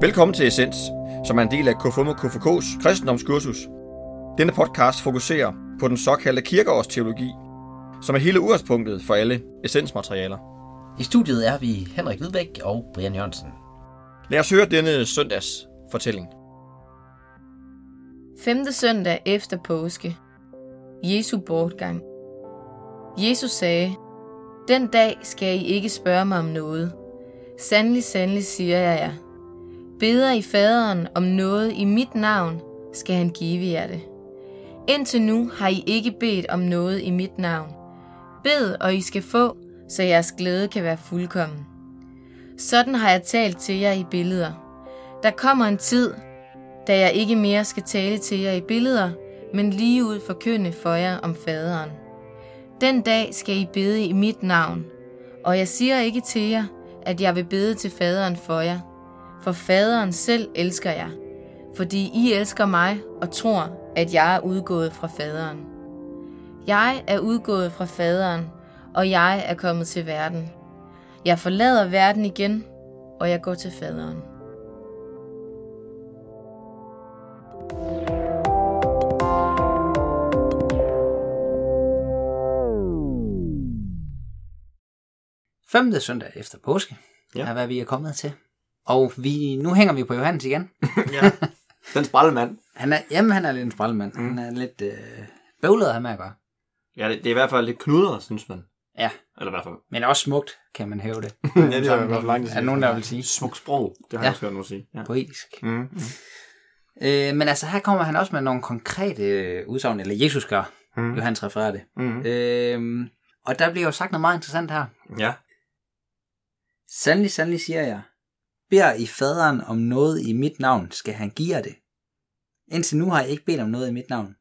Velkommen til Essens, som er en del af KFUM og KFK's kristendomskursus. Denne podcast fokuserer på den såkaldte kirkeårsteologi, som er hele udgangspunktet for alle essensmaterialer. I studiet er vi Henrik Hvidbæk og Brian Jørgensen. Lad os høre denne søndags fortælling. Femte søndag efter påske. Jesu bortgang. Jesus sagde, Den dag skal I ikke spørge mig om noget. Sandelig, sandelig siger jeg jer. Beder I faderen om noget i mit navn, skal han give jer det. Indtil nu har I ikke bedt om noget i mit navn. Bed, og I skal få, så jeres glæde kan være fuldkommen. Sådan har jeg talt til jer i billeder. Der kommer en tid, da jeg ikke mere skal tale til jer i billeder, men lige ud forkynde for jer om faderen. Den dag skal I bede i mit navn, og jeg siger ikke til jer, at jeg vil bede til faderen for jer, for faderen selv elsker jer, fordi I elsker mig og tror, at jeg er udgået fra faderen. Jeg er udgået fra faderen, og jeg er kommet til verden. Jeg forlader verden igen, og jeg går til faderen. Femte søndag efter påske Ja. ja. er, hvad vi er kommet til. Og vi, nu hænger vi på Johannes igen. ja, den sprællemand. Han er, jamen, han er lidt en sprællemand. Mm. Han er lidt øh, bøvlet at have med at gøre. Ja, det, det er i hvert fald lidt knuder, synes man. Ja, Eller i hvert fald. men også smukt, kan man hæve det. ja, det er i hvert fald. Er nogen, der vil sige? Smukt sprog, det har Ja. jeg også hørt nogen sige. Ja. Poetisk. Mm. Mm. Øh, men altså, her kommer han også med nogle konkrete øh, udsagn, eller Jesus gør. Mm. Johannes refererer det. Mm. Øh, og der bliver jo sagt noget meget interessant her. Ja. Sandelig, sandelig siger jeg, beder I faderen om noget i mit navn, skal han give jer det. Indtil nu har jeg ikke bedt om noget i mit navn.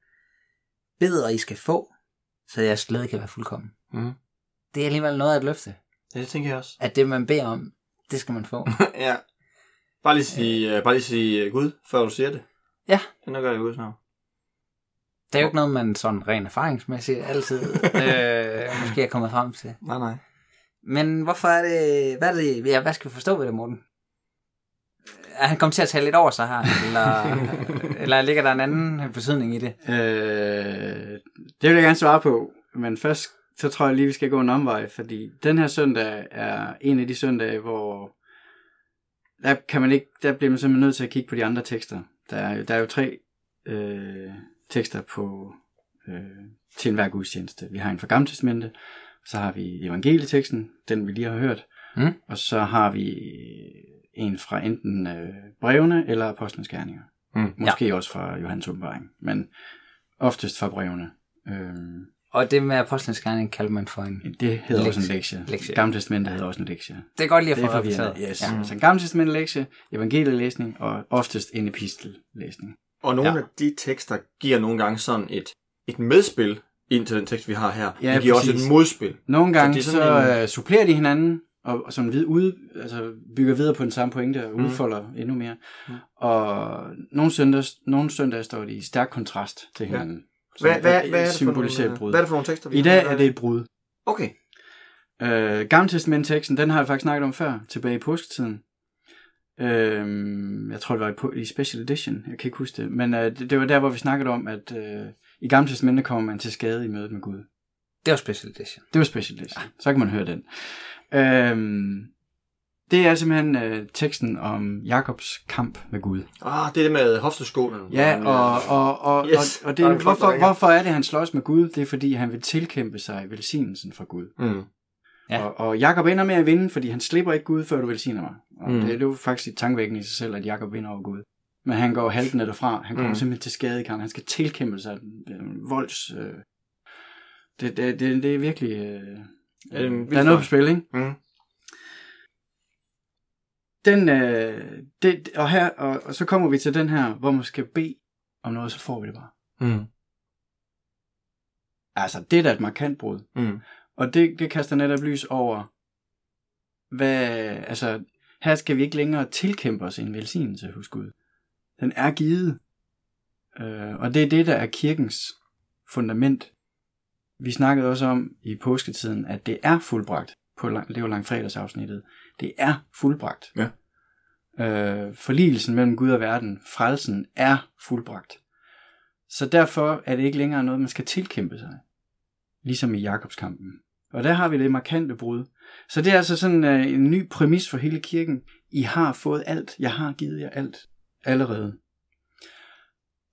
Bed, og I skal få, så jeres glæde kan være fuldkommen. Mm. Det er alligevel noget af et løfte, ja, det tænker jeg også. at det man beder om, det skal man få. ja. Bare lige sige, øh, bare lige sige uh, Gud, før du siger det. Ja. Det er nok gør det i Guds navn. Det er jo ikke noget, man sådan rent erfaringsmæssigt altid øh, måske er kommet frem til. Nej, nej. Men hvorfor er det, hvad er det, ja, hvad skal vi forstå ved det, Morten? Er han kommet til at tale lidt over sig her, eller, eller ligger der en anden betydning i det? Øh, det vil jeg gerne svare på, men først så tror jeg lige, vi skal gå en omvej, fordi den her søndag er en af de søndage, hvor der, kan man ikke, der bliver man simpelthen nødt til at kigge på de andre tekster. Der er, der er jo tre øh, tekster på øh, til enhver gudstjeneste. Vi har en fra Gamle Testamente, så har vi evangelieteksten, den vi lige har hørt, Mm. og så har vi en fra enten øh, brevene eller apostlenes gerninger. Mm. Måske ja. også fra Johannes åbenbaring, men oftest fra brevene. Øhm, Og det med apostlenes gerning kalder man for en... det hedder Lektie. også en lektie. Lektie. Gamle testamentet hedder også en lektie. Det er godt lige at få repeteret. Yes. Ja. Så en gamle testament lektie, evangelielæsning og oftest en epistellæsning. Og nogle Ja. af de tekster giver nogle gange sådan et, et medspil ind til den tekst, vi har her. Ja, de giver præcis. også et modspil. Nogle gange så, så uh, supplerer de hinanden, og, og sådan vid, ude, altså bygger videre på den samme pointe og Mm. udfolder endnu mere. Mm. Og nogle søndage, nogle søndage står de i stærk kontrast til Ja. hinanden. Hvad, Som hvad, et- hvad, er et det for symboliserer nogle, et brud. hvad er det for nogle tekster, vi I dag er det et brud. Okay. Øh, Gamle Testament-teksten, den har jeg faktisk snakket om før, tilbage i påsketiden. Øh, jeg tror, det var i, på- i Special Edition, jeg kan ikke huske det. Men øh, det, det var der, hvor vi snakkede om, at øh, i Gamle Testamentet kommer man til skade i mødet med Gud. Det var special edition. Det var Special Edition, så kan man høre den. Øh, det er simpelthen øh, teksten om Jakobs kamp med Gud. Ah, det er det med hofteskolen. Ja, og, og, og, Yes. og, og det, er hvorfor, hvorfor er det, han slås med Gud? Det er, fordi han vil tilkæmpe sig velsignelsen fra Gud. Mm. Ja. Og, og Jakob ender med at vinde, fordi han slipper ikke Gud, før du velsigner mig. Og Mm. det, det er jo faktisk et tankevækkende i sig selv, at Jakob vinder over Gud. Men han går haltende derfra. Han kommer Mm. mm. simpelthen til skade i kampen. Han skal tilkæmpe sig øh, volds... Øh, det, det, det, det er virkelig... Øh, Vild der er noget på spil, ikke? Mm. Den, øh, det, og, her, og, og så kommer vi til den her, hvor man skal bede om noget, så får vi det bare. Mm. Altså, det er da et markant brud. Mm. Og det, det kaster netop lys over, hvad, altså, her skal vi ikke længere tilkæmpe os en velsignelse hos Gud. Den er givet. Øh, og det er det, der er kirkens fundament. Vi snakkede også om i påsketiden, at det er fuldbragt. På lang, det var langfredagsafsnittet. Det er fuldbragt. Ja. Øh, forligelsen mellem Gud og verden, frelsen, er fuldbragt. Så derfor er det ikke længere noget, man skal tilkæmpe sig. Ligesom i Jakobskampen. Og der har vi det markante brud. Så det er altså sådan øh, en ny præmis for hele kirken. I har fået alt. Jeg har givet jer alt. Allerede.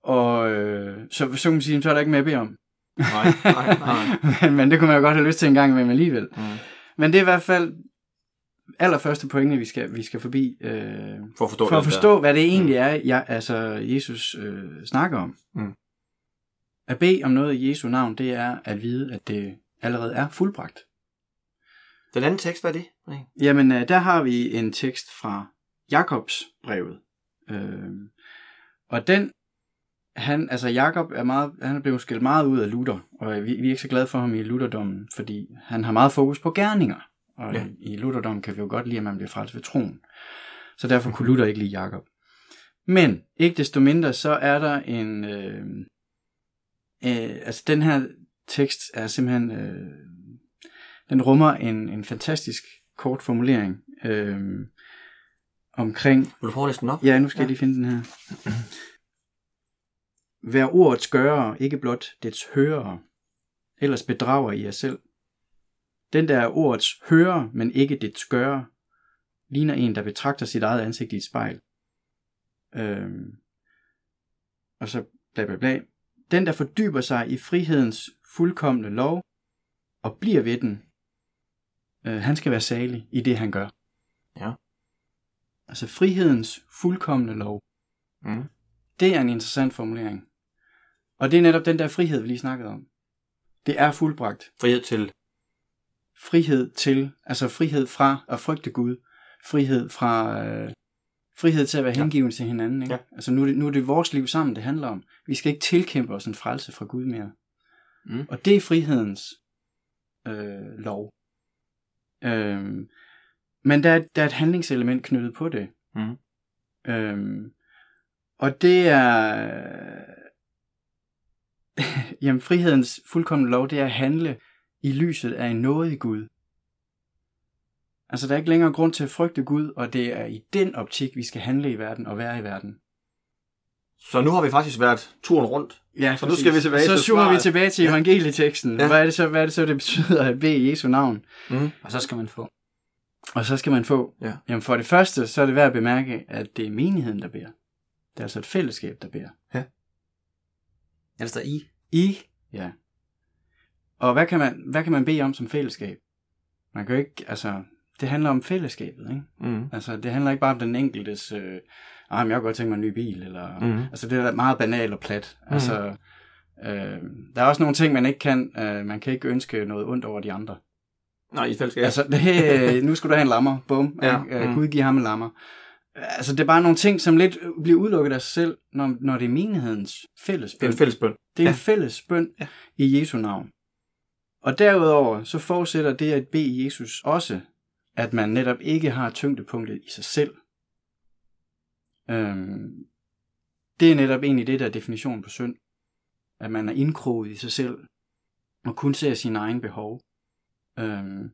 Og øh, så, så kan man sige, så er der ikke mere at bede om. Nej, nej, nej. men, men det kunne man jo godt have lyst til en gang med alligevel. Mm. Men det er i hvert fald allerførste pointe, vi skal, vi skal forbi, øh, For at forstå for at det forstå, hvad det egentlig er, jeg, altså Jesus øh, snakker om. Mm. At bede om noget i Jesu navn, det er at vide, at det allerede er fuldbragt. Den anden tekst, hvad er det? Nej. Jamen, øh, der har vi en tekst fra Jakobs brevet. Øh, og den, han, altså Jakob er meget, han er blevet skilt meget ud af Luther, og vi, vi er ikke så glade for ham i Lutherdommen, fordi han har meget fokus på gerninger. Og Ja. i Lutherdommen kan vi jo godt lide, at man bliver frelst ved troen. Så derfor kunne Luther ikke lide Jakob. Men ikke desto mindre, så er der en... Øh, øh, altså den her tekst er simpelthen... Øh, den rummer en, en fantastisk kort formulering øh, omkring... Vil du prøve at læse den op? Ja, nu skal Ja. jeg lige finde den her. Vær ordets gørere, ikke blot dets hørere. Ellers bedrager I jer selv. Den der er ordets hører, men ikke dets gører, ligner en, der betragter sit eget ansigt i et spejl. Øhm, og så bla bla bla. Den, der fordyber sig i frihedens fuldkommende lov, og bliver ved den, øh, han skal være salig i det, han gør. Ja. Altså frihedens fuldkommende lov. Mm. Det er en interessant formulering. Og det er netop den der frihed, vi lige snakkede om. Det er fuldbragt. Frihed til. Frihed til, altså frihed fra at frygte Gud. Frihed fra, øh, frihed til at være Ja. hengiven til hinanden. Ikke? Ja. Altså nu er, det, nu er det vores liv sammen, det handler om. Vi skal ikke tilkæmpe os en frelse fra Gud mere. Mm. Og det er frihedens øh, lov. Øhm, men der, er- der er et handlingselement knyttet på det. Mm. Øhm, og det er... Jamen, frihedens fuldkommende lov, det er at handle i lyset af en nådig Gud. Altså, der er ikke længere grund til at frygte Gud, og det er i den optik, vi skal handle i verden og være i verden. Så nu har vi faktisk været turen rundt. Ja, Så nu skal vi tilbage Så til zoomer vi tilbage til evangelieteksten. Ja. Ja. Hvad, er det så, hvad er det så, det betyder at bede i Jesu navn? Mm. Og så skal man få. Og så skal man få. Ja. Jamen for det første, så er det værd at bemærke, at det er menigheden, der beder. Det er altså et fællesskab, der beder. Ellers der I. I, ja. Og hvad kan, man, hvad kan man bede om som fællesskab? Man kan jo ikke, altså, det handler om fællesskabet, ikke? Mm. Altså, det handler ikke bare om den enkeltes, øh, ah, men jeg kunne godt tænke mig en ny bil, eller, Mhm. altså, det er meget banalt og plat. Altså, øh, der er også nogle ting, man ikke kan, øh, man kan ikke ønske noget ondt over de andre. Nej, i fællesskab. Altså, det, nu skulle du have en lammer. Bum. Ja, Ja, mm. mm. Gud giver ham en lammer. Altså, det er bare nogle ting, som lidt bliver udelukket af sig selv, når, når det er menighedens fælles det er bøn. en fælles bøn. Det er Ja. en fælles bøn Ja. i Jesu navn. Og derudover, så forudsætter det at bede Jesus også, at man netop ikke har tyngdepunktet i sig selv. Øhm, det er netop egentlig det, der er definitionen på synd. At man er indkroget i sig selv, og kun ser sine egne behov. Øhm,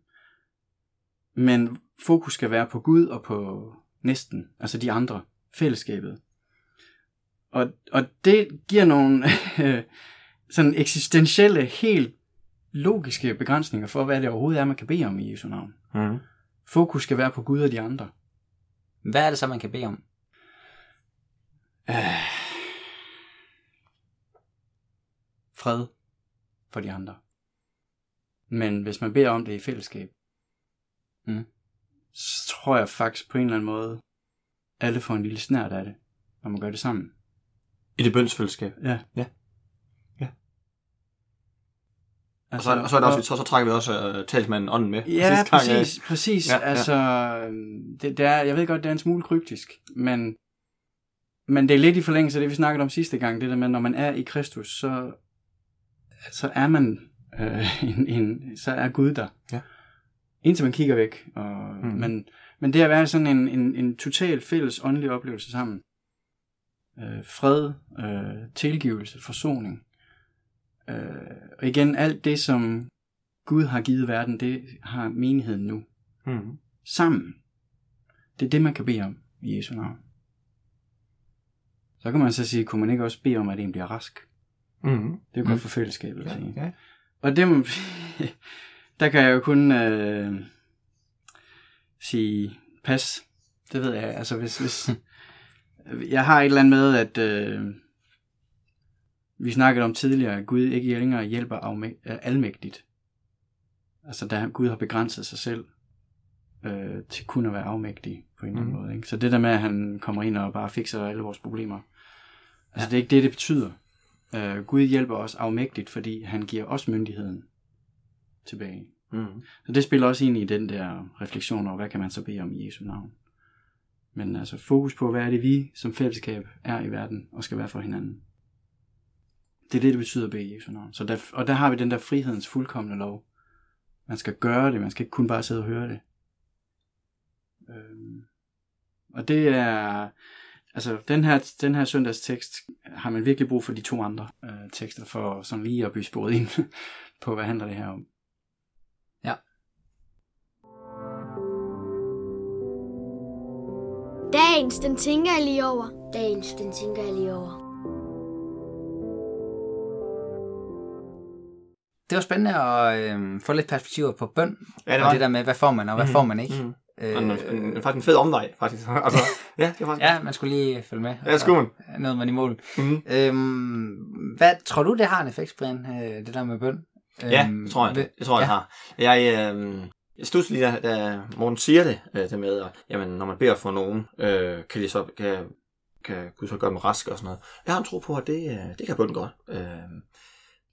men fokus skal være på Gud og på næsten, altså de andre, fællesskabet. Og, og det giver nogle sådan eksistentielle, helt logiske begrænsninger for, hvad det overhovedet er, man kan bede om i Jesu navn. Mm. Fokus skal være på Gud og de andre. Hvad er det så, man kan bede om? Øh, fred for de andre. Men hvis man beder om det i fællesskab, Mm. Så tror jeg faktisk på en eller anden måde, alle får en lille snært af det, når man gør det sammen. I det bønsfællesskab. Ja. Ja. Ja. Og Altså, så, og så, er det også, så, så trækker vi også uh, talsmanden ånden med. Ja, gang, præcis, præcis. Ja, Ja, ja. altså, øhm, det, det er, jeg ved godt, det er en smule kryptisk, men, men det er lidt i forlængelse af det, vi snakkede om sidste gang, det der med, når man er i Kristus, så, så er man øh, en, en, så er Gud der. Ja. Indtil man kigger væk. Og, mm. men, men det at være sådan en, en, en total fælles åndelig oplevelse sammen. Øh, fred, øh, tilgivelse, forsoning. Øh, og igen, alt det, som Gud har givet verden, det har menigheden nu. Mm. Sammen. Det er det, man kan bede om. i Jesu navn. Så kan man så sige, kunne man ikke også bede om, at en bliver rask? Mm-hmm. Det er godt for fællesskabet at sige. ja. Og det må, der kan jeg jo kun øh, sige pas. Det ved jeg. Altså hvis, hvis jeg har et eller andet med, at øh, vi snakkede om tidligere, at Gud ikke længere hjælper øh, almægtigt. Altså da Gud har begrænset sig selv øh, til kun at være afmægtig på en eller anden Mhm. måde. Ikke? Så det der med, at han kommer ind og bare fikser alle vores problemer. Altså det er ikke det, det betyder. Øh, Gud hjælper os afmægtigt, fordi han giver os myndigheden tilbage. Mm-hmm. Så det spiller også ind i den der refleksion over, hvad kan man så bede om i Jesu navn. Men altså fokus på, hvad er det vi som fællesskab er i verden og skal være for hinanden. Det er det, det betyder at bede i Jesu navn. Så der, og der har vi den der frihedens fuldkommende lov. Man skal gøre det, man skal ikke kun bare sidde og høre det. Øhm, og det er, altså den her, den her søndagstekst har man virkelig brug for de to andre øh, tekster, for sådan lige at blive sporet ind på, hvad handler det her om. Dagens, den tænker jeg lige over. Dagens, den tænker jeg lige over. Det var spændende at øh, få lidt perspektiver på bøn, Ja, det og var det der med, hvad får man, og hvad Mhm. får man ikke. Mhm. Øh, En, en, en, faktisk en fed omvej, faktisk. altså, ja, det var faktisk. ja, man skulle lige følge med. Ja, skulle man. Og Noget man i mål. Mm-hmm. Øhm, hvad tror du, det har en effekt, Brian, øh, det der med bøn? Ja, Øhm, det tror jeg, hvad- det tror jeg, ja. ja. har. Jeg, øh, jeg studser lige, da, da Morten siger det, øh, det med, at jamen, når man beder for nogen, øh, kan, de så, kan, kan Gud så gøre dem rask og sådan noget. Jeg har en tro på, at det, øh, det kan bønden godt. Øh,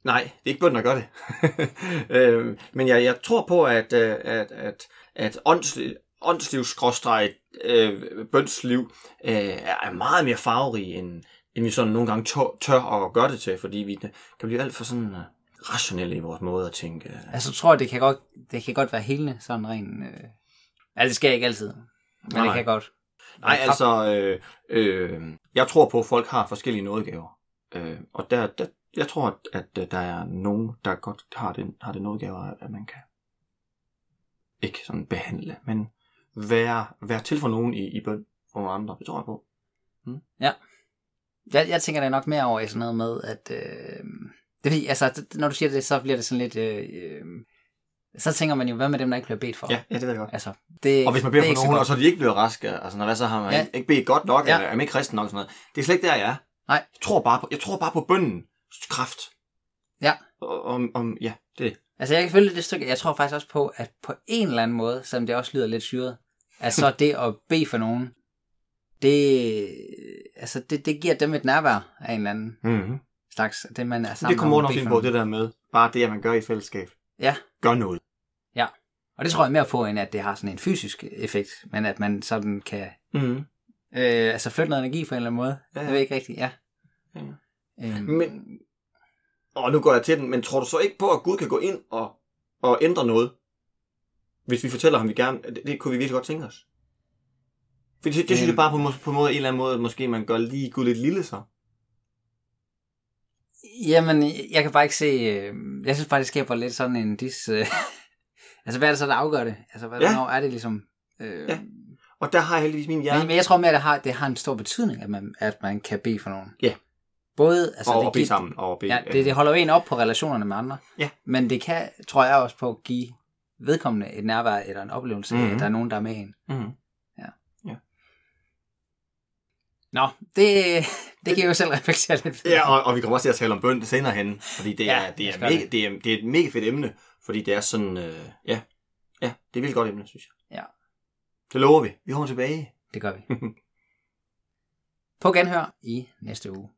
nej, det er ikke bønden, der gør det. øh, men jeg, jeg tror på, at, øh, at, at, at åndsliv, åndsliv skråstreg, øh, bønsliv øh, er meget mere farverig, end, end vi sådan nogle gange tør, tør at gøre det til, fordi vi kan blive alt for sådan øh, rationelle i vores måde at tænke. øh, Altså, tror jeg, det kan godt, det kan godt være helende, sådan rent... Øh... Altså, det skal ikke altid, men Nej, det kan godt. Nej, være altså, øh, øh, jeg tror på, at folk har forskellige nådegaver. Øh, og der, der, jeg tror, at, at øh, der er nogen, der godt har den, har den nådegaver, at man kan ikke sådan behandle, men være, være til for nogen i, i bøn for nogle andre. Det tror jeg på. Jeg, jeg tænker da nok mere over i sådan noget med, at... Øh... Det er fordi, altså, når du siger det, så bliver det sådan lidt... Øh... øh, Så tænker man jo, hvad med dem, der ikke bliver bedt for? Ja, ja det ved jeg godt. Altså, det, Og hvis man beder er for så nogen, og så er de ikke blevet raske, altså når hvad så har man Ja. ikke bedt godt nok, Ja. eller er man ikke kristen nok sådan noget. Det er slet ikke der, jeg er. Nej. Jeg tror bare på, jeg tror bare på bønden kraft. Ja. Om, om, ja, det er det. Altså, jeg kan følge det stykke. Jeg tror faktisk også på, at på en eller anden måde, selvom det også lyder lidt syret, at så det at bede for nogen, det, altså, det, det giver dem et nærvær af en eller anden Mm-hmm. Slags. Det, man er sammen Det kommer bede ind på, det der med, bare det, at man gør i fællesskab. Ja. Gør noget. Og det tror jeg mere på, end at det har sådan en fysisk effekt, men at man sådan kan Mm. øh, altså flytte noget energi på en eller anden måde. Ja, Ja. ja. Jeg ved ikke rigtigt, ja. Ja. Øhm, Men, og nu går jeg til den, men tror du så ikke på, at Gud kan gå ind og, og ændre noget? Hvis vi fortæller ham, vi gerne, det, det kunne vi virkelig godt tænke os. For det, det synes Øhm. jeg bare på, på en måde, en eller anden måde, måske man gør lige Gud lidt lille så. Jamen, jeg kan bare ikke se... Øh, jeg synes bare, det skaber lidt sådan en dis... Øh, altså, hvad er det så, der afgør det? Altså, hvad, Ja. hvornår er det ligesom... Øh, Ja. Og der har jeg heldigvis min hjerne. men, men jeg tror mere, at det har, det har en stor betydning, at man, at man kan bede for nogen. Ja. Både... Altså, og, det og bede sammen. Og bede, Ja, det, det holder jo en op på relationerne med andre. Ja. Men det kan, tror jeg også på, at give vedkommende et nærvær eller en oplevelse af, Mhm. at der er nogen, der er med en. Mm. Nå, det, det kan jeg jo selv reflektere lidt. Ja, og, og vi kommer også til at tale om bøn senere hen, fordi det er, Ja, det, er mega, det. er, det er et mega fedt emne, fordi det er sådan, øh, ja, ja, det er et godt emne, synes jeg. Ja. Det lover vi. Vi kommer tilbage. Det gør vi. På genhør i næste uge.